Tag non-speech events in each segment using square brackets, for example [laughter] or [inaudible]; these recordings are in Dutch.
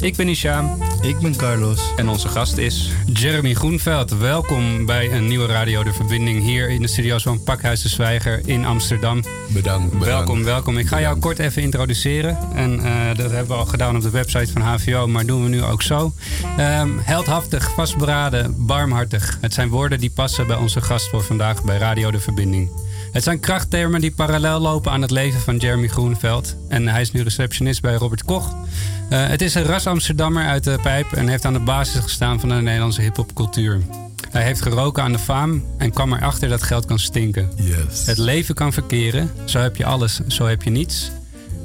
Ik ben Ishaam Ik ben Carlos. en onze gast is Jeremy Groenveld. Welkom bij een nieuwe Radio De Verbinding hier in de studio's van Pakhuis de Zwijger in Amsterdam. Bedankt. bedankt. Welkom, welkom. Ik ga jou kort even introduceren. En eh, dat hebben we al gedaan op de website van HVO, maar doen we nu ook zo. Ehm, heldhaftig, vastberaden, barmhartig. Het zijn woorden die passen bij onze gast voor vandaag bij Radio De Verbinding. Het zijn krachttermen die parallel lopen aan het leven van Jeremy Groenveld. En hij is nu receptionist bij Robert Koch. Eh, het is een ras Amsterdammer uit de pijp en heeft aan de basis gestaan van de Nederlandse hip-hopcultuur. Hij heeft geroken aan de faam en kwam erachter dat geld kan stinken. Yes. Het leven kan verkeren. Zo heb je alles, zo heb je niets.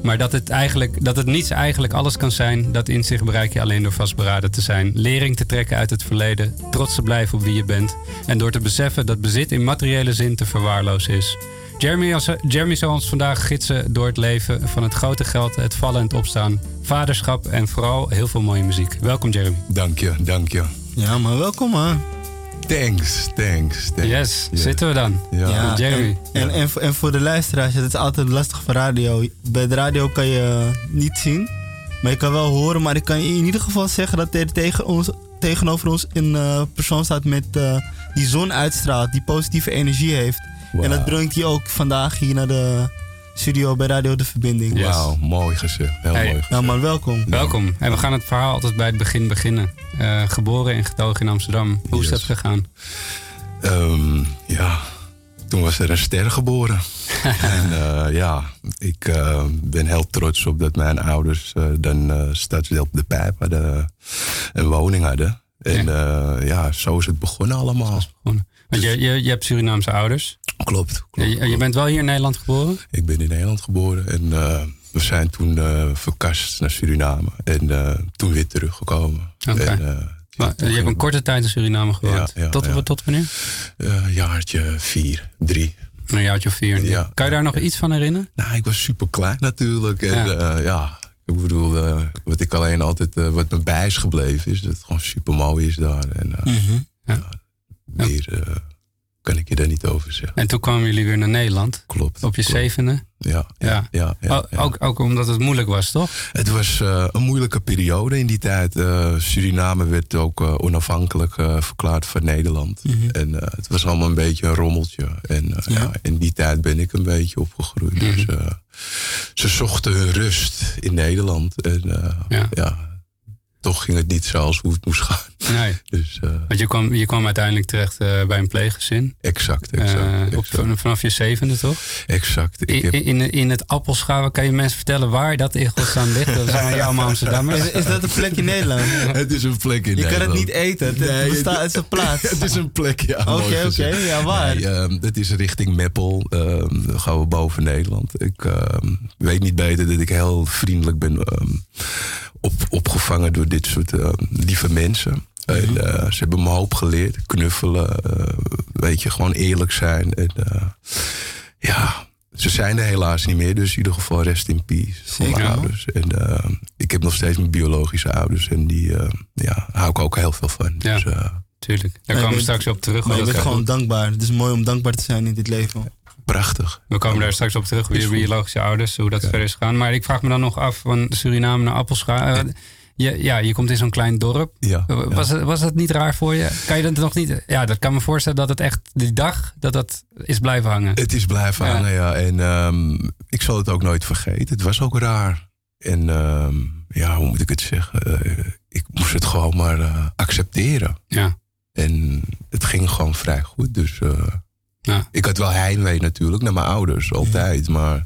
Maar dat het, eigenlijk, dat het niets eigenlijk alles kan zijn, dat inzicht bereik je alleen door vastberaden te zijn. Lering te trekken uit het verleden, trots te blijven op wie je bent. En door te beseffen dat bezit in materiële zin te verwaarlozen is. Jeremy, als- Jeremy zal ons vandaag gidsen door het leven van het grote geld, het vallen en het opstaan, vaderschap en vooral heel veel mooie muziek. Welkom Jeremy. Dank je, dank je. Ja, maar welkom man. Thanks, thanks. thanks. Yes, zitten we dan. Ja. Jeremy. En, en, en, voor- en voor de luisteraars, het is altijd lastig voor radio. Bij de radio kan je niet zien, maar je kan wel horen. Maar ik kan je in ieder geval zeggen dat er tegen ons, tegenover ons een eh, persoon staat met eh, die zon uitstraalt, die positieve energie heeft. En dat brengt hij ook vandaag hier naar de studio bij Radio De Verbinding. Ja. Wauw, mooi gezegd. Heel Hey. mooi. Nou man, welkom. Welkom. En we gaan het verhaal altijd bij het begin beginnen. Eh, geboren en getogen in Amsterdam. Hoe is Yes. dat gegaan? Ehm, ja, toen was er een ster geboren. [laughs] en eh, ja, ik eh, ben heel trots op dat mijn ouders dan eh stadsdeel op de Pijp hadden, een woning hadden. En ja. ja, zo is het begonnen allemaal. Want je, je, je hebt Surinaamse ouders. Klopt, klopt. Je, je bent wel hier in Nederland geboren? Ik ben in Nederland geboren en eh, we zijn toen eh, verkast naar Suriname. En eh, toen weer teruggekomen. Oké. Maar, je hebt een korte tijd in Suriname gewoond. Ja, ja, tot, ja. tot wanneer? Een jaartje vier, drie. Een jaartje vier. Ja. Kan je daar nog iets van herinneren? Nou, ik was super klein natuurlijk. En Ja. ik bedoel, wat ik alleen altijd, wat me bij is gebleven, is dat het gewoon super mooi is daar. En Mhm. Ja. Meer eh, kan ik je daar niet over zeggen. En toen kwamen jullie weer naar Nederland. Klopt. Op je klopt. zevende. Ja, Ja. ja. Ook, ook omdat het moeilijk was, toch? Het was eh, een moeilijke periode in die tijd. Eh, Suriname werd ook onafhankelijk verklaard van Nederland. Mhm. En het was allemaal een beetje een rommeltje. En Ja. in die tijd ben ik een beetje opgegroeid. Dus eh, ze zochten hun rust in Nederland. En Ja. Toch ging het niet zoals hoe het moest gaan. Nee. [laughs] Dus eh, Want je kwam, je kwam uiteindelijk terecht eh, bij een pleeggezin. exact, exact. Op, exact, vanaf je zevende, toch? exact. Ik In, heb, in, in het appelschaal, kan je mensen vertellen waar dat in godsnaam ligt? Dat zijn allemaal Amsterdammers. Is, is dat een plek in Nederland? het is een plek in Je kan het Nederland. niet eten, het, Nee, het bestaat het- uit zijn plaats. [laughs] het is een plek, ja. Oké, oké, ja, waar? Nee, ehm, het is richting Meppel. ehm, dan gaan we boven Nederland. Ik ehm, weet niet beter dat ik heel vriendelijk ben ehm, op, opgevangen door dit soort ehm, lieve mensen. En, eh, ze hebben me hoop geleerd. Knuffelen, eh, weet je, gewoon eerlijk zijn. En, eh, ja, ze zijn er helaas niet meer. Dus in ieder geval rest in peace voor mijn ouders. En ik heb nog steeds mijn biologische ouders. En die ja, hou ik ook heel veel van. Dus, Ja. eh, Tuurlijk. Daar komen we straks op terug. Maar je bent gewoon dankbaar. Het is mooi om dankbaar te zijn in dit leven. prachtig. We komen daar straks op terug, weer biologische ouders, hoe dat verder is gegaan. Maar ik vraag me dan nog af, van Suriname naar Appelscha. Je, ja, je komt in zo'n klein dorp. Ja, Eh, ja. Was, het, was het niet raar voor je? Kan je dat nog niet... Ja, dat kan me voorstellen dat het echt die dag, dat dat is blijven hangen. Het is blijven Ja. hangen, ja. En ehm, ik zal het ook nooit vergeten. Het was ook raar. En ehm, ja, hoe moet ik het zeggen? Eh, ik moest het gewoon maar eh, accepteren. Ja. En het ging gewoon vrij goed. Dus Ja. ik had wel heimwee natuurlijk naar mijn ouders, altijd. Maar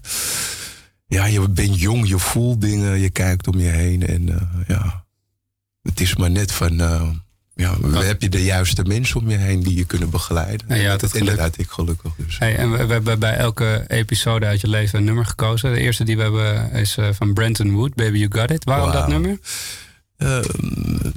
ja, je bent jong, je voelt dingen, je kijkt om je heen. En eh, ja, het is maar net van... eh, ja, heb je de juiste mensen om je heen die je kunnen begeleiden? Ja, het en dat had ik gelukkig dus. Hey, en we, we hebben bij elke episode uit je leven een nummer gekozen. De eerste die we hebben is eh, van Brenton Wood, Baby You Got It. Waarom dat nummer? Ehm,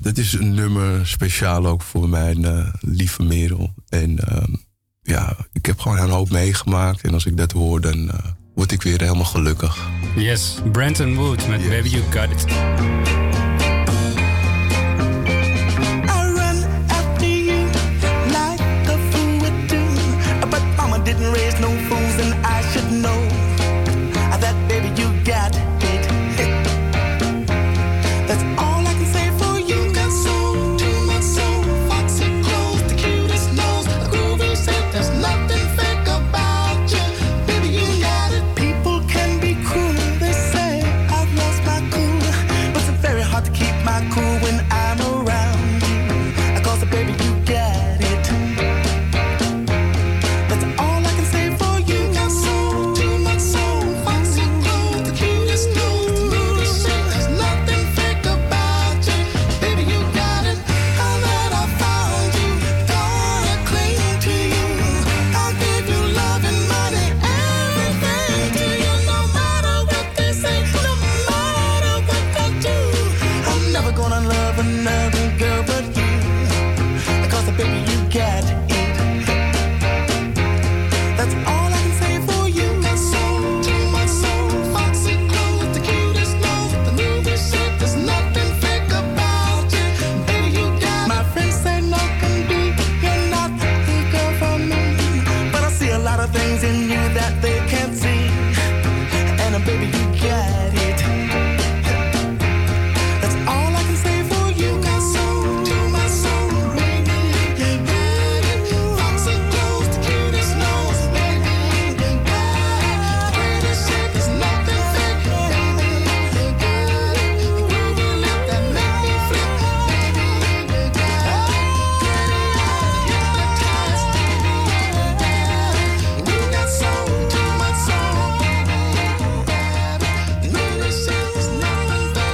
dat is een nummer speciaal ook voor mijn lieve Merel. En ehm, ja, ik heb gewoon een hoop meegemaakt. En als ik dat hoor, dan word ik weer helemaal gelukkig. Yes, Brandon Wood met Baby You Got It.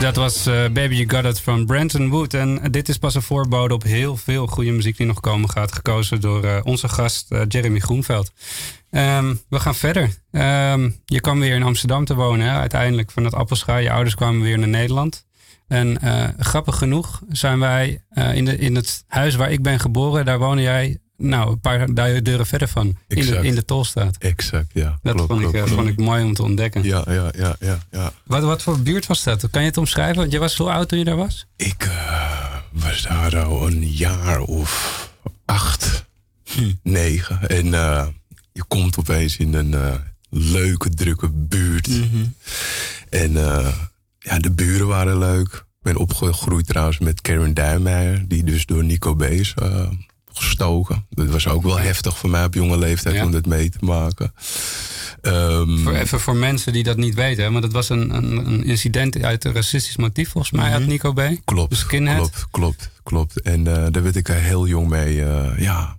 Dat was eh, Baby You Got It van Brandon Wood. En dit is pas een voorbode op heel veel goede muziek die nog komen gaat. Gekozen door eh, onze gast eh, Jeremy Groenveld. Ehm, we gaan verder. Ehm, je kwam weer in Amsterdam te wonen uiteindelijk van het Appelscha. Je ouders kwamen weer naar Nederland. En grappig genoeg zijn wij in, de, in het huis waar ik ben geboren. Daar woonde jij nou, een paar deuren verder van. In de, in de Tolstraat. Exact, ja. Dat klopt, vond, ik, klopt, eh, klopt. vond ik mooi om te ontdekken. Ja, ja, ja, ja, ja. Wat, wat voor buurt was dat? Kan je het omschrijven? Want je was hoe oud toen je daar was? Ik eh, was daar al een jaar of acht, negen. En eh, je komt opeens in een leuke, drukke buurt. En eh, ja, de buren waren leuk. Ik ben opgegroeid trouwens met Karen Duijmeijer, die dus door Nico B is eh, gestoken. Dat was ook wel heftig voor mij op jonge leeftijd Ja. om dat mee te maken. Ehm, Voor, even voor mensen die dat niet weten, hè, want het was een, een, een incident uit een racistisch motief, volgens mij, uit Nico B. Klopt, skinhead. klopt, klopt, klopt. En eh, daar werd ik er heel jong mee, eh, ja.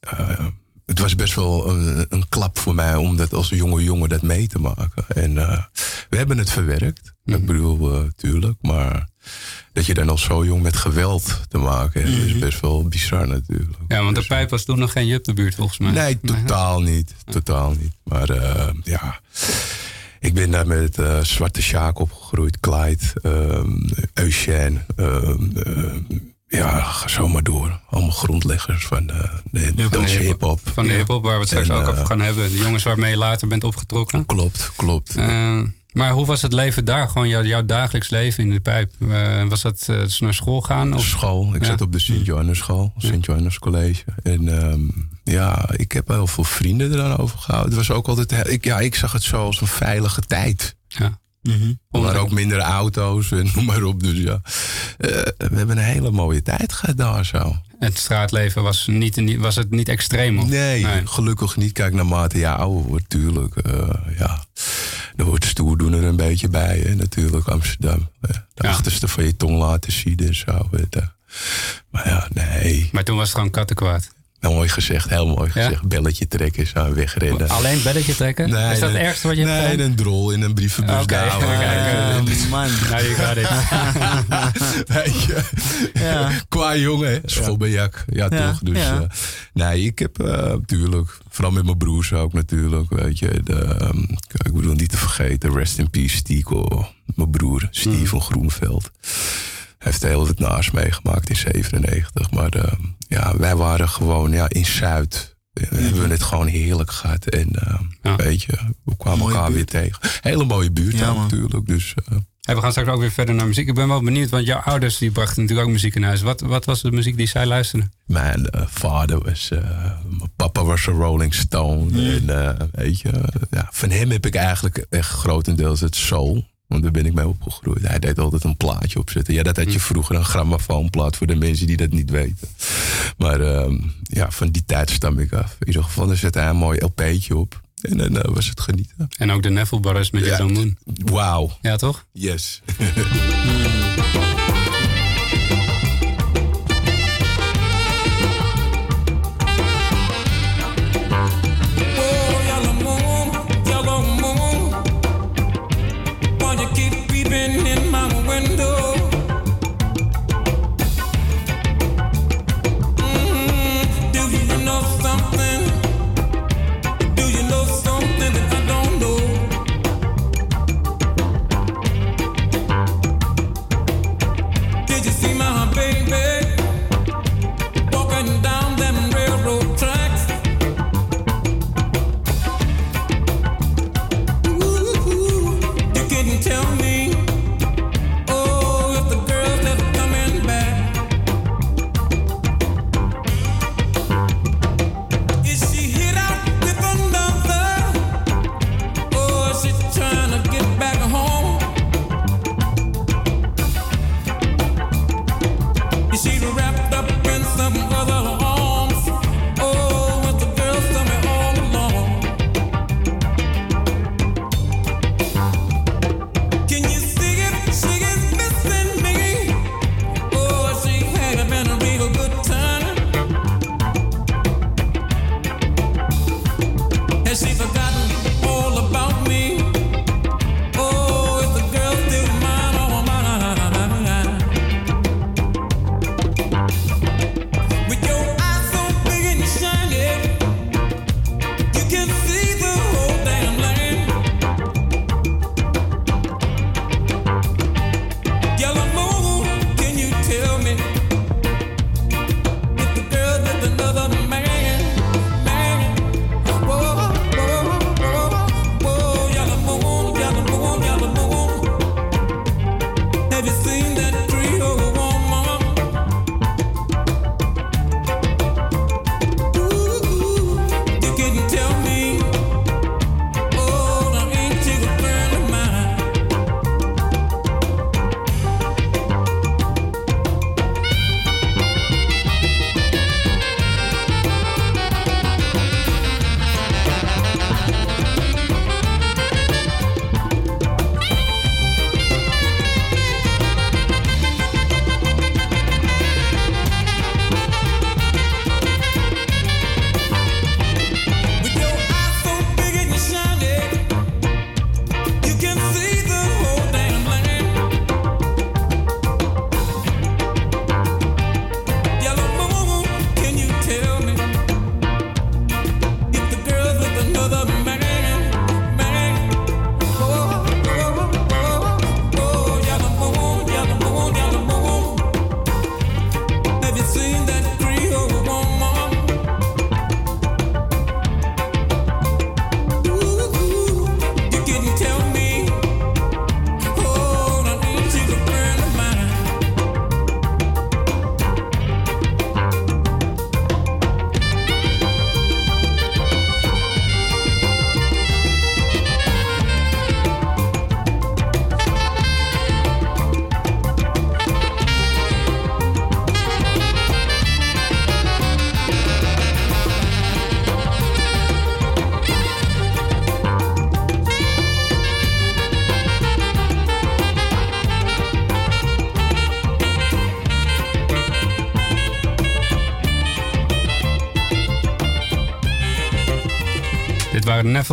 eh, het was best wel een, een klap voor mij om dat als jonge jongen dat mee te maken. En eh, we hebben het verwerkt. Ik bedoel, eh, tuurlijk. Maar dat je dan al zo jong met geweld te maken hebt, is best wel bizar natuurlijk. Ja, want de pijp was toen nog geen Jup-de-buurt, volgens mij. Nee, totaal niet. Totaal niet. Maar eh, ja, ik ben daar met eh, Zwarte Sjaak opgegroeid. Clyde, Eugène. ehm, ja, ga zo maar door. Allemaal grondleggers van de, de, de hip-hop. Van de hip-hop, waar we het straks En, ook over gaan hebben. De jongens waarmee je later bent opgetrokken. Klopt, klopt. Maar hoe was het leven daar? Gewoon jouw, jouw dagelijks leven in de pijp. Eh, was dat eh, dus naar school gaan? Of? school. Ik Ja. zat op de Sint-Johannes school, Sint-Johannes College. En ehm, ja, ik heb heel veel vrienden er dan over gehouden. Het was ook altijd, ik, ja, ik zag het zo als een veilige tijd. Ja. Maar ook minder auto's en [laughs] noem maar op. Dus ja, Eh, we hebben een hele mooie tijd gehad daar zo. Het straatleven was, niet, was het niet extreem? Of? Nee, gelukkig niet. Kijk, naarmate je ouder wordt, tuurlijk. eh, ja, er wordt doen er een beetje bij, hè, natuurlijk, Amsterdam. Eh, De Ja. achterste van je tong laten zien en zo. Maar ja, nee. Maar toen was het gewoon kattenkwaad. Mooi gezegd, heel mooi Ja? gezegd. Belletje trekken, zo wegrennen. Alleen belletje trekken? is dat het ergste wat je hebt Nee, gedaan? een drol in een brievenbus even kijken. Eh, man. Nou, [laughs] je gaat dit. Ja. Qua jongen. Schobbejak. Ja, Ja, toch. Dus ja. eh, nee, ik heb natuurlijk, vooral met mijn broers ook natuurlijk, weet je. De, ehm, ik bedoel, niet te vergeten, rest in peace, Tico. Mijn broer, Steven Mm. Groenveld. heeft heel wat naast meegemaakt in 97. Maar eh, ja, wij waren gewoon ja, in Zuid. We hebben het gewoon heerlijk gehad. En eh, Ja. weet je, we kwamen Mooie elkaar buurt. weer tegen. Hele mooie buurt Ja, natuurlijk. Dus eh, En we gaan straks ook weer verder naar muziek. Ik ben wel benieuwd, want jouw ouders die brachten natuurlijk ook muziek in huis. Wat, wat was de muziek die zij luisterden? mijn eh, vader was... eh, mijn papa was een Rolling Stone. En eh, weet je, ja, van hem heb ik eigenlijk echt grotendeels het soul. Want daar ben ik mee opgegroeid. Hij deed altijd een plaatje opzetten. Ja, dat had je vroeger een grammofoonplaat voor de mensen die dat niet weten. Maar ehm, ja, van die tijd stam ik af. In ieder geval, er zette hij een mooi LP'tje op. En dan eh, was het genieten. En ook de Neville Brothers met Ja. Moon. Wauw. Ja, toch? Yes. [laughs]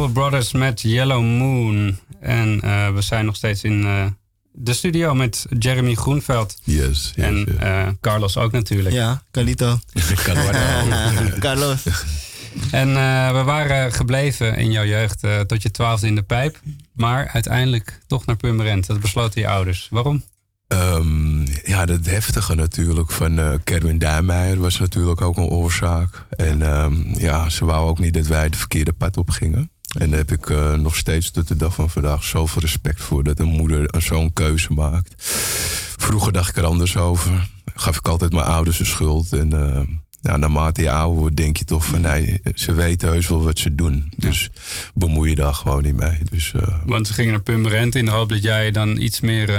Brothers met Yellow Moon. En eh, we zijn nog steeds in eh, de studio met Jeremy Groenveld. Yes. yes En yes. eh, Carlos ook natuurlijk. Ja, Carlito. [laughs] [laughs] Carlos. En eh, we waren gebleven in jouw jeugd eh, tot je twaalfde in de pijp. Maar uiteindelijk toch naar Purmerend. Dat besloten je ouders. Waarom? Ehm, ja, dat heftige natuurlijk van eh Kerwin Duijmeijer was natuurlijk ook een oorzaak. En ehm, ja, ze wou ook niet dat wij het verkeerde pad op gingen. En daar heb ik eh, nog steeds tot de dag van vandaag zoveel respect voor dat een moeder zo'n keuze maakt. Vroeger dacht ik er anders over. Gaf ik altijd mijn ouders de schuld. En ja, naarmate je ouder wordt, denk je toch van nee, ze weten heus wel wat ze doen. Dus bemoei je daar gewoon niet mee. Dus, eh, Want ze gingen naar Purmerend in de hoop dat jij dan iets meer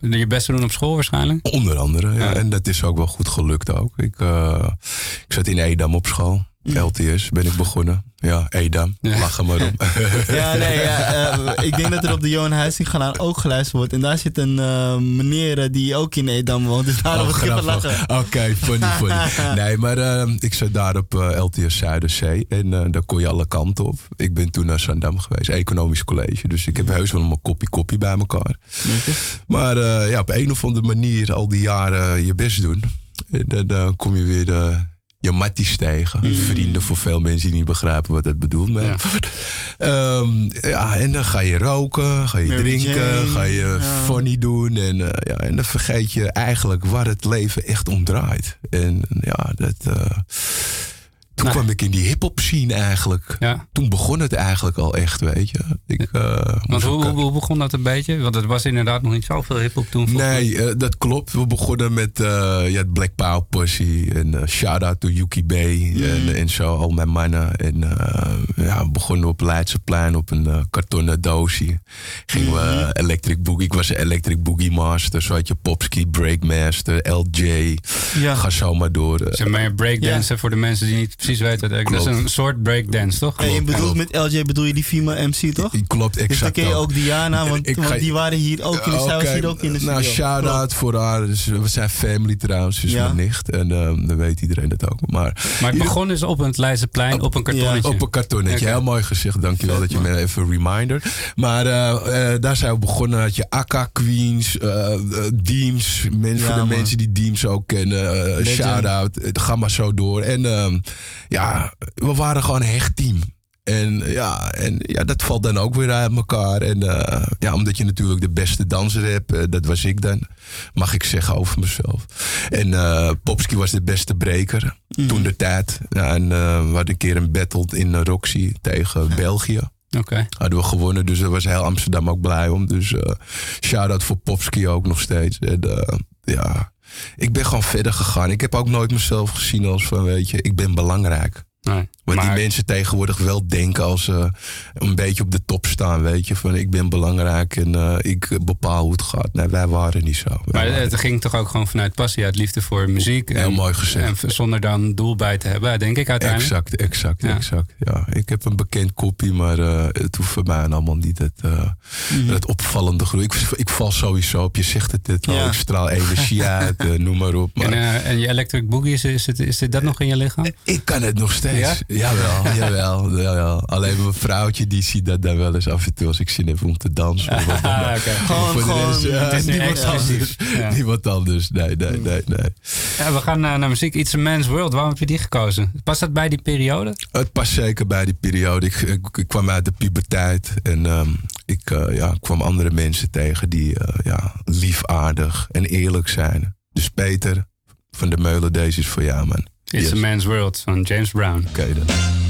je best zou doen op school waarschijnlijk. Onder andere, ja. Ja. En dat is ook wel goed gelukt ook. Ik, ik zat in Edam op school. LTS ben ik begonnen. Ja, Edam. Ja. Lach er maar om. [laughs] Ja, nee, ja, eh, ik denk dat er op de Johan Huizing kanaal ook geluisterd wordt. En daar zit een eh, meneer eh, die ook in Edam woont. Dus daarom Oh, ik lachen. Oké, funny, funny. [laughs] Nee, maar ik zat daar op LTS Zuiderzee. En daar kon je alle kanten op. Ik ben toen naar Zandam geweest. Economisch college. Dus ik heb heus wel een kopie kopie bij elkaar. Maar ja, op een of andere manier al die jaren je best doen. En dan dan kom je weer je matties tegen. Vrienden voor veel mensen die niet begrijpen wat dat bedoelt. Maar, Ja. Ehm, ja, en dan ga je roken, ga je Mary drinken, Jane, ga je ja. funny doen. En, eh, ja, en dan vergeet je eigenlijk waar het leven echt om draait. En ja, dat... eh, toen Nou. kwam ik in die hip-hop scene eigenlijk. Ja. Toen begon het eigenlijk al echt, weet je. Ik, eh, Want hoe, ook- hoe, hoe begon dat een beetje? Want het was inderdaad nog niet zoveel hip-hop toen. Nee, eh, dat klopt. We begonnen met eh ja, het Black Power Pussy. En eh, shout-out to Yuki B. En, en zo, al mijn mannen. En eh, ja, we begonnen op Leidseplein op een eh, kartonnen doosje. Gingen we Electric Boogie. Ik was Electric Boogie Master. Zo had je Popski, Breakmaster, LJ. Ja. Ga zo maar door. eh. Zeg maar breakdancer voor de mensen die niet precies weten. wat Dat is een soort breakdance, toch? En je bedoelt klopt. met LJ bedoel je die female MC, toch? Klopt, Dus dan exact. ken je ook. Diana, want, Ik ga- want die waren hier ook in de, was hier ook in de studio. Nou, shout-out voor haar. Dus we zijn family trouwens. Dus Ja. mijn nicht. En eh, dan weet iedereen dat ook. Maar Maar het begon dus op het Leidseplein, op een kartonnetje. Op een kartonnetje. Oké. Heel mooi gezegd. Dankjewel dat je me even een reminder. Maar eh, eh, daar zijn we begonnen. Had je Akka Queens, eh Deems. Mensen, Ja, voor de man. mensen die Deems ook kennen. Shout-out. Het Ga maar zo door. En ehm, ja, we waren gewoon een hecht team. En ja, en ja, dat valt dan ook weer uit elkaar. En eh, ja, omdat je natuurlijk de beste danser hebt, eh, dat was ik dan, mag ik zeggen over mezelf. En eh Popski was de beste breker toen de tijd. Ja, en we hadden een keer een battle in Roxy tegen België. Oké. Hadden we gewonnen, dus daar was heel Amsterdam ook blij om. Dus shout-out voor Popski ook nog steeds. En ja, ik ben gewoon verder gegaan. Ik heb ook nooit mezelf gezien als van, weet je, ik ben belangrijk. Nee. Want Maar- die mensen tegenwoordig wel denken als ze een beetje op de top staan, weet je. Van ik ben belangrijk en eh, ik bepaal hoe het gaat. Nee, wij waren niet zo. Wij Maar het ging toch ook gewoon vanuit passie, uit liefde voor muziek. Heel en, mooi gezegd. En zonder dan doel bij te hebben, denk ik uiteindelijk. Exact, exact, Ja. exact. Ja, ik heb een bekend kopie, maar eh, het hoeft voor mij allemaal niet het, eh, Mhm. het opvallende groei. Ik, ik val sowieso op, je zegt het al, Ja. ik straal energie [laughs] uit, noem maar op. Maar En, en je electric boogie, is, is, het, is dit dat nog in je lichaam? ik kan het nog steeds. Ja? Jawel, [laughs] jawel, jawel. Alleen mijn vrouwtje die ziet dat dan wel eens af en toe als ik zin heb om te dansen. of wat. Ah, oké. Gewoon, gewoon, rest, ja, het is nu niemand exclusief. anders. Ja. Niemand anders. Nee, nee, nee, nee. Ja, we gaan eh, naar muziek. It's a Man's World. Waarom heb je die gekozen? Past dat bij die periode? Het past zeker bij die periode. Ik, ik, ik kwam uit de puberteit en ehm, ik eh, ja, kwam andere mensen tegen die eh, ja, lief, aardig en eerlijk zijn. Dus Peter van de Meulen, deze is voor jou, man. It's Yes. a Man's World van James Brown. Oké dan.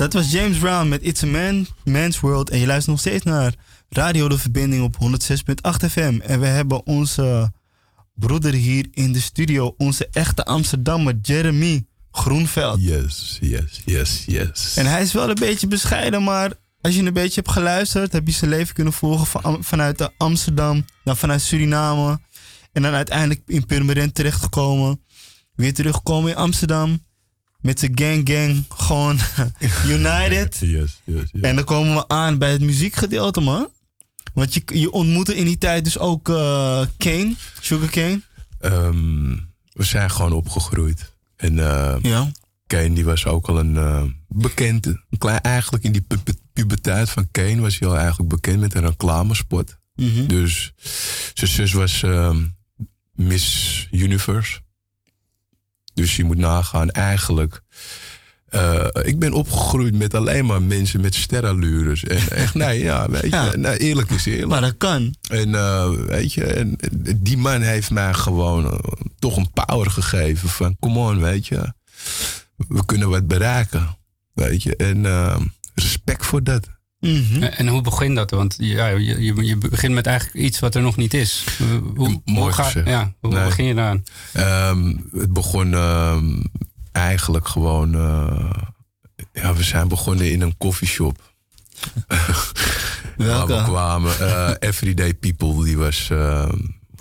Dat was James Brown met It's a Man, Man's World. En je luistert nog steeds naar Radio De Verbinding op 106.8 FM. En we hebben onze broeder hier in de studio, onze echte Amsterdammer Jeremy Groenveld. Yes, yes, yes, yes. En hij is wel een beetje bescheiden, maar als je een beetje hebt geluisterd, heb je zijn leven kunnen volgen van, vanuit Amsterdam, dan vanuit Suriname. En dan uiteindelijk in Purmerend terechtgekomen. Weer teruggekomen in Amsterdam. Met zijn gang gang, gewoon [laughs] united. Yes, yes, yes. En dan komen we aan bij het muziekgedeelte, man. Want je, je ontmoette in die tijd dus ook eh Kane, Sugar Kane. Ehm, we zijn gewoon opgegroeid. En eh Ja. Kane die was ook al een eh, bekend. Een klein, eigenlijk in die pu- pu- puberteit van Kane was hij al eigenlijk bekend met een reclamespot. Mhm. Dus zijn zus was ehm, Miss Universe. Dus je moet nagaan, eigenlijk. eh, ik ben opgegroeid met alleen maar mensen met sterrenlures. En echt, nee, ja, weet je, Ja. nou, eerlijk is eerlijk. Maar dat kan. En eh, weet je, en, die man heeft mij gewoon eh, toch een power gegeven van come on, weet je. We kunnen wat bereiken, weet je. En respect voor dat. Mhm. En hoe begint dat? Want ja, je, je, je begint met eigenlijk iets wat er nog niet is. Hoe, hoe, Mooi hoe ga- ja, hoe Nee. begin je daaraan? Ehm, het begon ehm, eigenlijk gewoon. eh, ja, we zijn begonnen in een coffeeshop. [laughs] Waar we kwamen. eh, Everyday People, die was ehm,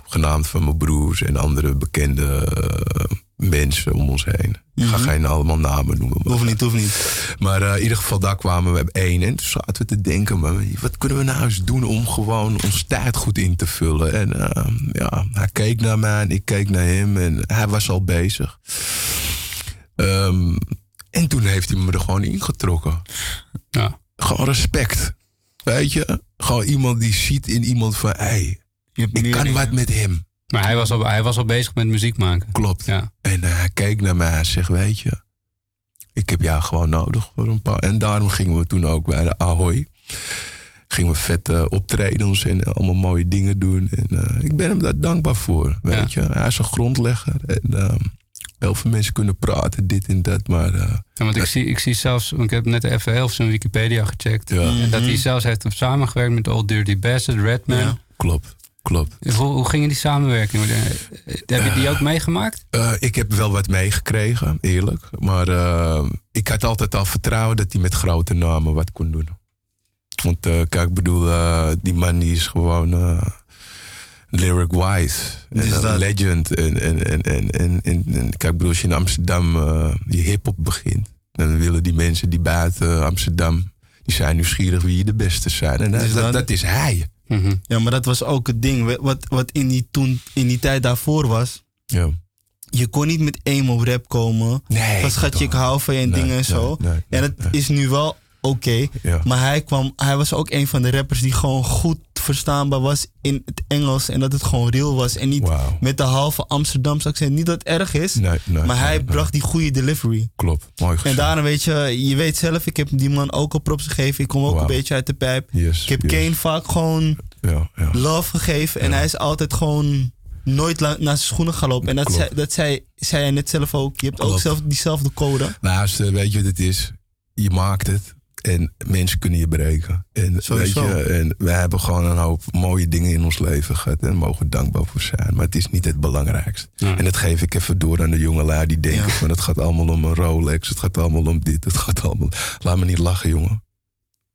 genaamd van mijn broers en andere bekende eh, mensen om ons heen. Ik ga geen allemaal namen noemen. maar- Hoeft niet, hoeft niet. maar eh, in ieder geval, daar kwamen we op één. En toen zaten we te denken, maar wat kunnen we nou eens doen om gewoon ons tijd goed in te vullen? En eh, ja, hij keek naar mij en ik keek naar hem en hij was al bezig. Ehm, en toen heeft hij me er gewoon ingetrokken. Ja. Gewoon respect. Weet je? Gewoon iemand die ziet in iemand van, hé, hey, ik kan wat met hem. Maar hij was, al, hij was al bezig met muziek maken. Klopt. Ja. En eh, hij keek naar mij en zegt, weet je, ik heb jou gewoon nodig voor een paar. En daarom gingen we toen ook bij de Ahoy. Gingen we vette optredens en allemaal mooie dingen doen. En eh, ik ben hem daar dankbaar voor, weet je. Hij is een grondlegger. En eh, heel veel mensen kunnen praten, dit en dat. Maar eh, Ja, want ik zie, ik zie zelfs, want ik heb net even heel zijn Wikipedia gecheckt. Ja. En dat hij zelfs heeft samengewerkt met Old Dirty Bastard, Redman. Ja. klopt, klopt. Hoe, hoe gingen die samenwerking? Eh, Heb je die ook meegemaakt? Eh, ik heb wel wat meegekregen, eerlijk. Maar eh, ik had altijd al vertrouwen dat hij met grote namen wat kon doen. Want eh, kijk, ik bedoel, eh, die man die is gewoon eh, lyric-wise. En Is een dat? legend. En, en, en, en, en, en, en kijk, ik bedoel, als je in Amsterdam eh je hip-hop begint, dan willen die mensen die buiten Amsterdam, die zijn nieuwsgierig wie de beste zijn. En dat, Is dat, dat? is hij. Mhm. Ja, maar dat was ook het ding. Wat, wat in, die toen, in die tijd daarvoor was. Ja. Je kon niet met emo rap komen. Nee. Van schatje, ik hou van je en Nee, dingen en nee, zo. en het is nu wel oké. Ja. Maar hij, kwam, hij was ook een van de rappers die gewoon goed verstaanbaar was in het Engels. En dat het gewoon real was. En niet met de halve Amsterdamse accent. Niet dat het erg is. Nee, nee, maar hij nee, bracht die goede delivery. Klopt, mooi En gezegd. daarom weet je, je weet zelf, ik heb die man ook al props gegeven. Ik kom ook een beetje uit de pijp. Yes, ik heb yes. Kane vaak gewoon Ja, ja. love gegeven. En hij is altijd gewoon nooit naar zijn schoenen gaan lopen. En dat, Klopt. zei, dat zei, zei hij net zelf ook. Je hebt ook zelf diezelfde code. Luister, weet je wat het is? Je maakt het en mensen kunnen je breken. En, weet je, en wij hebben gewoon een hoop mooie dingen in ons leven gehad. En daar mogen we dankbaar voor zijn. Maar het is niet het belangrijkste. Ja. En dat geef ik even door aan de jongelui die denken Ja. van het gaat allemaal om een Rolex. Het gaat allemaal om dit. Het gaat allemaal... Laat me niet lachen, jongen.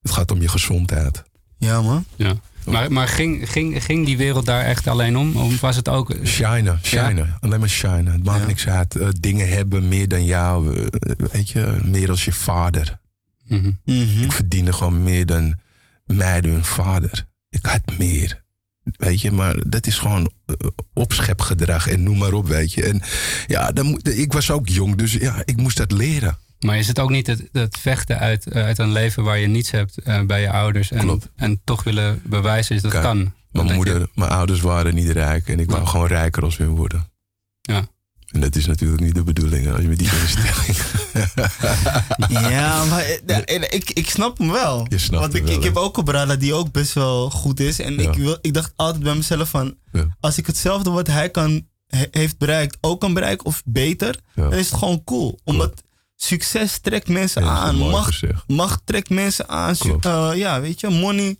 Het gaat om je gezondheid. Ja, man. Ja. Maar, maar ging, ging, ging die wereld daar echt alleen om? Of was het ook... Shinen, shinen. Alleen maar shinen. Het maakt niks uit. Eh, dingen hebben meer dan jou. eh, weet je, meer als je vader. Mhm. Ik verdiende gewoon meer dan mij door hun vader. Ik had meer. Weet je, maar dat is gewoon eh, opschepgedrag en noem maar op, weet je. En ja, dan moet, ik was ook jong, dus ja, ik moest dat leren. Maar is het ook niet het, het vechten uit, eh, uit een leven waar je niets hebt eh, bij je ouders en, en toch willen bewijzen dat het Kijk, kan? Mijn Dat moeder, je- mijn ouders waren niet rijk en ik wou gewoon rijker als hun worden. Ja. En dat is natuurlijk niet de bedoeling als je met die instelling. [laughs] Ja, maar eh, eh, ik, ik snap hem wel. Je snapt Want ik, wel, ik heb ook een brada die ook best wel goed is. En Ja. ik, wil, ik dacht altijd bij mezelf van... Ja. Als ik hetzelfde wat hij kan, he- heeft bereikt ook kan bereiken of beter... Ja. dan is het gewoon cool. Omdat succes trekt mensen aan. Macht, macht trekt mensen aan. Eh, ja, weet je, money.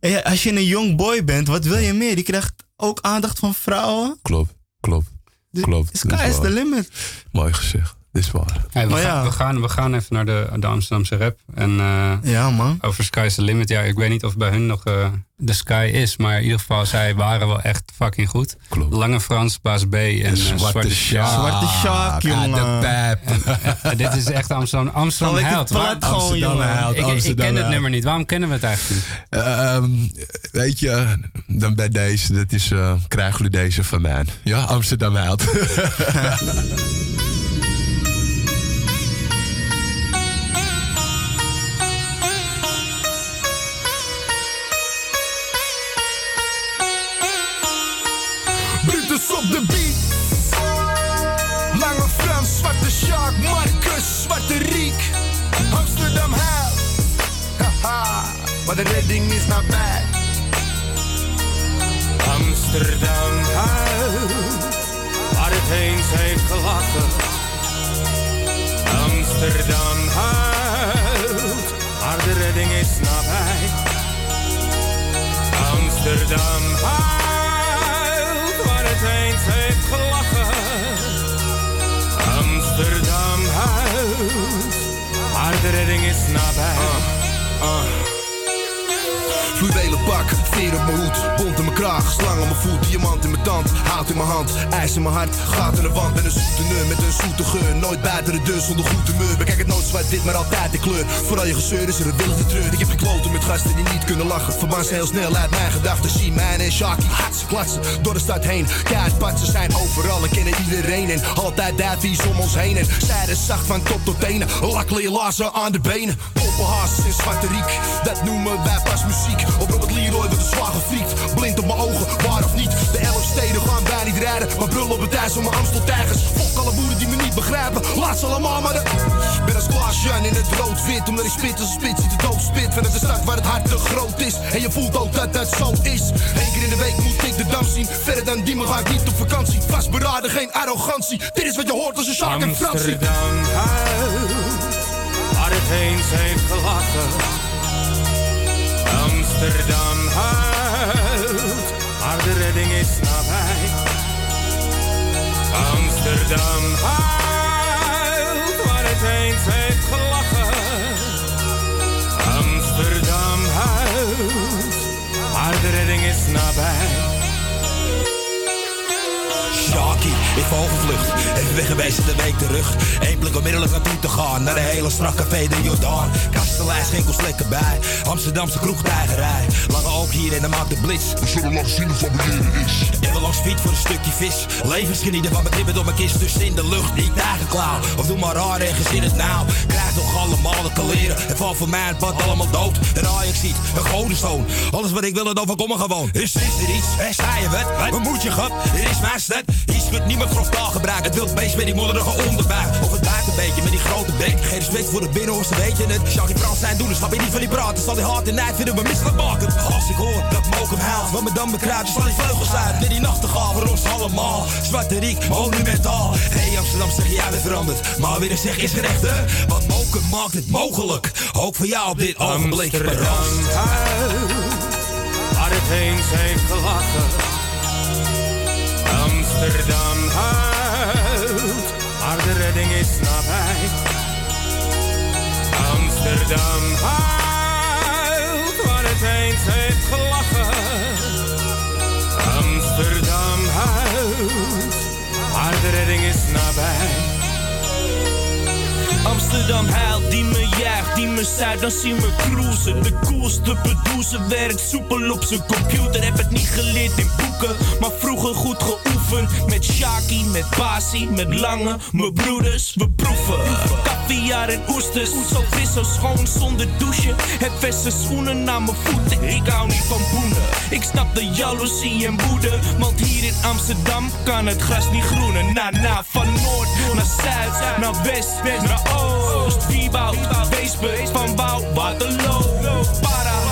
En als je een young boy bent, wat wil je meer? Die krijgt ook aandacht van vrouwen. Klopt, klopt, klopt. sky is the limit. Mooi gezegd, is waar. Hey, we, Maar gaan, ja. we, gaan, we gaan even naar de, de Amsterdamse rap. En eh, Ja, man. over Sky's the Limit. Ja, ik weet niet of bij hun nog eh, de Sky is. Maar in ieder geval, zij waren wel echt fucking goed. Klopt. Lange Frans, Baas B en eh, Zwarte. Sjaak. Zwarte Sjaak, Uit jongen. de pijp. En dit is echt Amsterdam, Amsterdam huilt. Amsterdam huilt, ik, ken het nummer niet. Waarom kennen we het eigenlijk niet? Ehm, weet je, dan bij deze, dat is, eh, krijgen jullie deze van mij. Ja, Amsterdam huilt. [laughs] maar de redding is nabij. Amsterdam huilt, waar het eens heeft gelachen. Amsterdam huilt, maar de redding is nabij. Amsterdam huilt, waar het eens heeft gelachen. Amsterdam huilt, maar de redding is nabij. Fluwelen pak, veer op mijn hoed, bont in mijn kraag, slang op mijn voet, diamant in mijn tand, hout in mijn hand, ijs in mijn hart, gaat in de wand met een zoete neur, met een zoete geur, nooit buiten de deur zonder goed humeur. Bekijk het nooit zwart wit, maar altijd de kleur. Vooral je gezeur is er een wilde treur. Ik heb gekloten met gasten die niet kunnen lachen. Verbaan ze heel snel uit mijn gedachten. Zie mij en Shaki, hartse klatsen door de stad heen. Kaartpatsen zijn overal en kennen iedereen. En altijd duivies om ons heen. En zijde zacht van top tot tenen. Lakkelen lazen aan de benen. Open haast in zwarte riek. Dat noemen wij pas muziek. Op Robert Leroy wordt zwaar gefriekt. Blind op mijn ogen, waar of niet. De elf steden gaan wij niet rijden. Maar brullen op het ijs om mijn Amsteltijgers. Fok alle boeren die me niet begrijpen. Laat ze allemaal maar de... Ben als Klaas-Jan in het rood-wit. Omdat ik spit als spits die de dood spit. Vanuit de stad waar het hart te groot is. En je voelt ook dat dat zo is. Eén keer in de week moet ik de dam zien. Verder dan die maar ga ik niet op vakantie. Vastberaden, geen arrogantie. Dit is wat je hoort als een Shark en Fransie. Amsterdam huilt, waar het eens heeft gelachen. Amsterdam huilt, maar de redding is nabij. Amsterdam huilt, waar het eens heeft gelachen. Amsterdam huilt, maar de redding is nabij. Sharky, ik vogelvlucht. Even weg geweest in de week terug. Eén blik onmiddellijk naartoe te gaan. Naar de hele strak café de Jordaan. Kastelein, schinkels lekker bij. Amsterdamse kroegtijgerij. Lange ook hier en dan maakt de blitz. We zullen lang zien wat beneden is. Even langs fiets voor een stukje vis. Levensgenieten van mijn kribben door mijn kist. Dus in de lucht, niet tijgerklauw. Of doe maar raar en gezin het nou. Krijg toch allemaal de kaleren. En val voor mij het pad allemaal dood. En Ajax ziet, een godenzoon. Alles wat ik wil, het overkomen gewoon. Is, is er iets? Hè, sta je wat? Wat moet je grap? Dit is mijn stad. Hier schudt niemand grof taalgebruik. Het wild beest met die modderige onderbuik. Of het buiten een beetje met die grote bek. Geen respect voor de binnenhorsten, weet je het. Jacques Frans zijn doen, dus snap je niet van die praten. Zal die hard en nijd vinden we maken. Als ik hoor dat Mokum huilt, wat me dan bekruipt, zal die vleugels uit. Met die nachtegaal voor ons allemaal. Zwarte Riek, monumentaal. Hey Amsterdam, zeg jij weer veranderd. Maar weer zeg is gerecht, hè? Want Mokum maakt het mogelijk. Ook voor jou op dit ogenblik. Amsterdam huilt, waar het eens heeft gelachen. Amsterdam huilt, maar de redding is nabij. Amsterdam huilt, waar het eens heeft gelachen. Amsterdam huilt, maar de redding is nabij die me jaagt, die me zuigt, dan zien we cruisen. De coolste bedoezen werkt soepel op zijn computer. Heb het niet geleerd in boeken, maar vroeger goed geoefend. Met Shaki, met Basi, met Lange, mijn broeders, we proeven. Caviar en oesters, zo fris, zo schoon, zonder douchen. Heb verse schoenen naar mijn voeten, ik hou niet van boenen. Ik snap de jaloezie en woede, want hier in Amsterdam kan het gras niet groenen. Na, na, van noord naar zuid, naar west, naar oost. Wieboud, Weesper, Van Wouw, Waterloo. Para,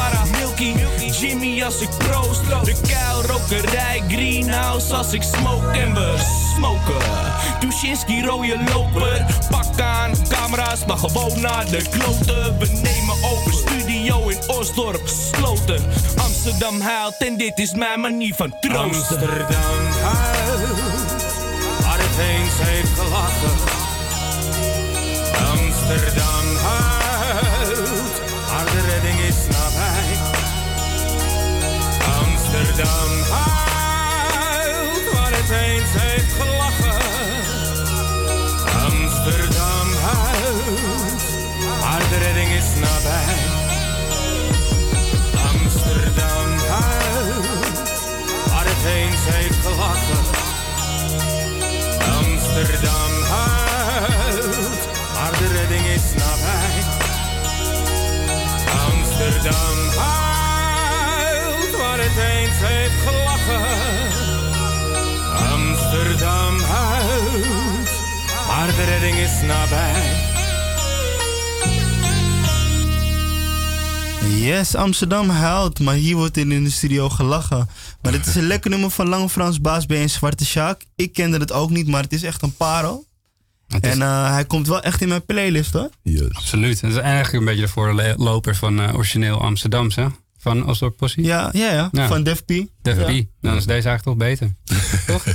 Jimmy als ik proost. De kuilrokerij, greenhouse als ik smoke en we smoken. Tuschinski, rode loper, pak aan, camera's, maar gewoon naar de kloten. We nemen over studio in Osdorp, sloten. Amsterdam huilt en dit is mijn manier van troosten. Amsterdam huilt, waar het heeft gelachen. Heeft gelachen. Amsterdam huilt, maar de redding is nabij. Yes, Amsterdam huilt, maar hier wordt in, in de studio gelachen. Maar dit is een lekker nummer van Lange Frans Baas B en Zwarte Sjaak. Ik kende het ook niet, maar het is echt een parel. En eh, hij komt wel echt in mijn playlist hoor. Absoluut. Het is eigenlijk een beetje de voorloper van eh, origineel Amsterdamse. Van Osdorp Possie. Ja, ja, ja. Van Def P. Def Ja. P. Dan is deze eigenlijk toch beter.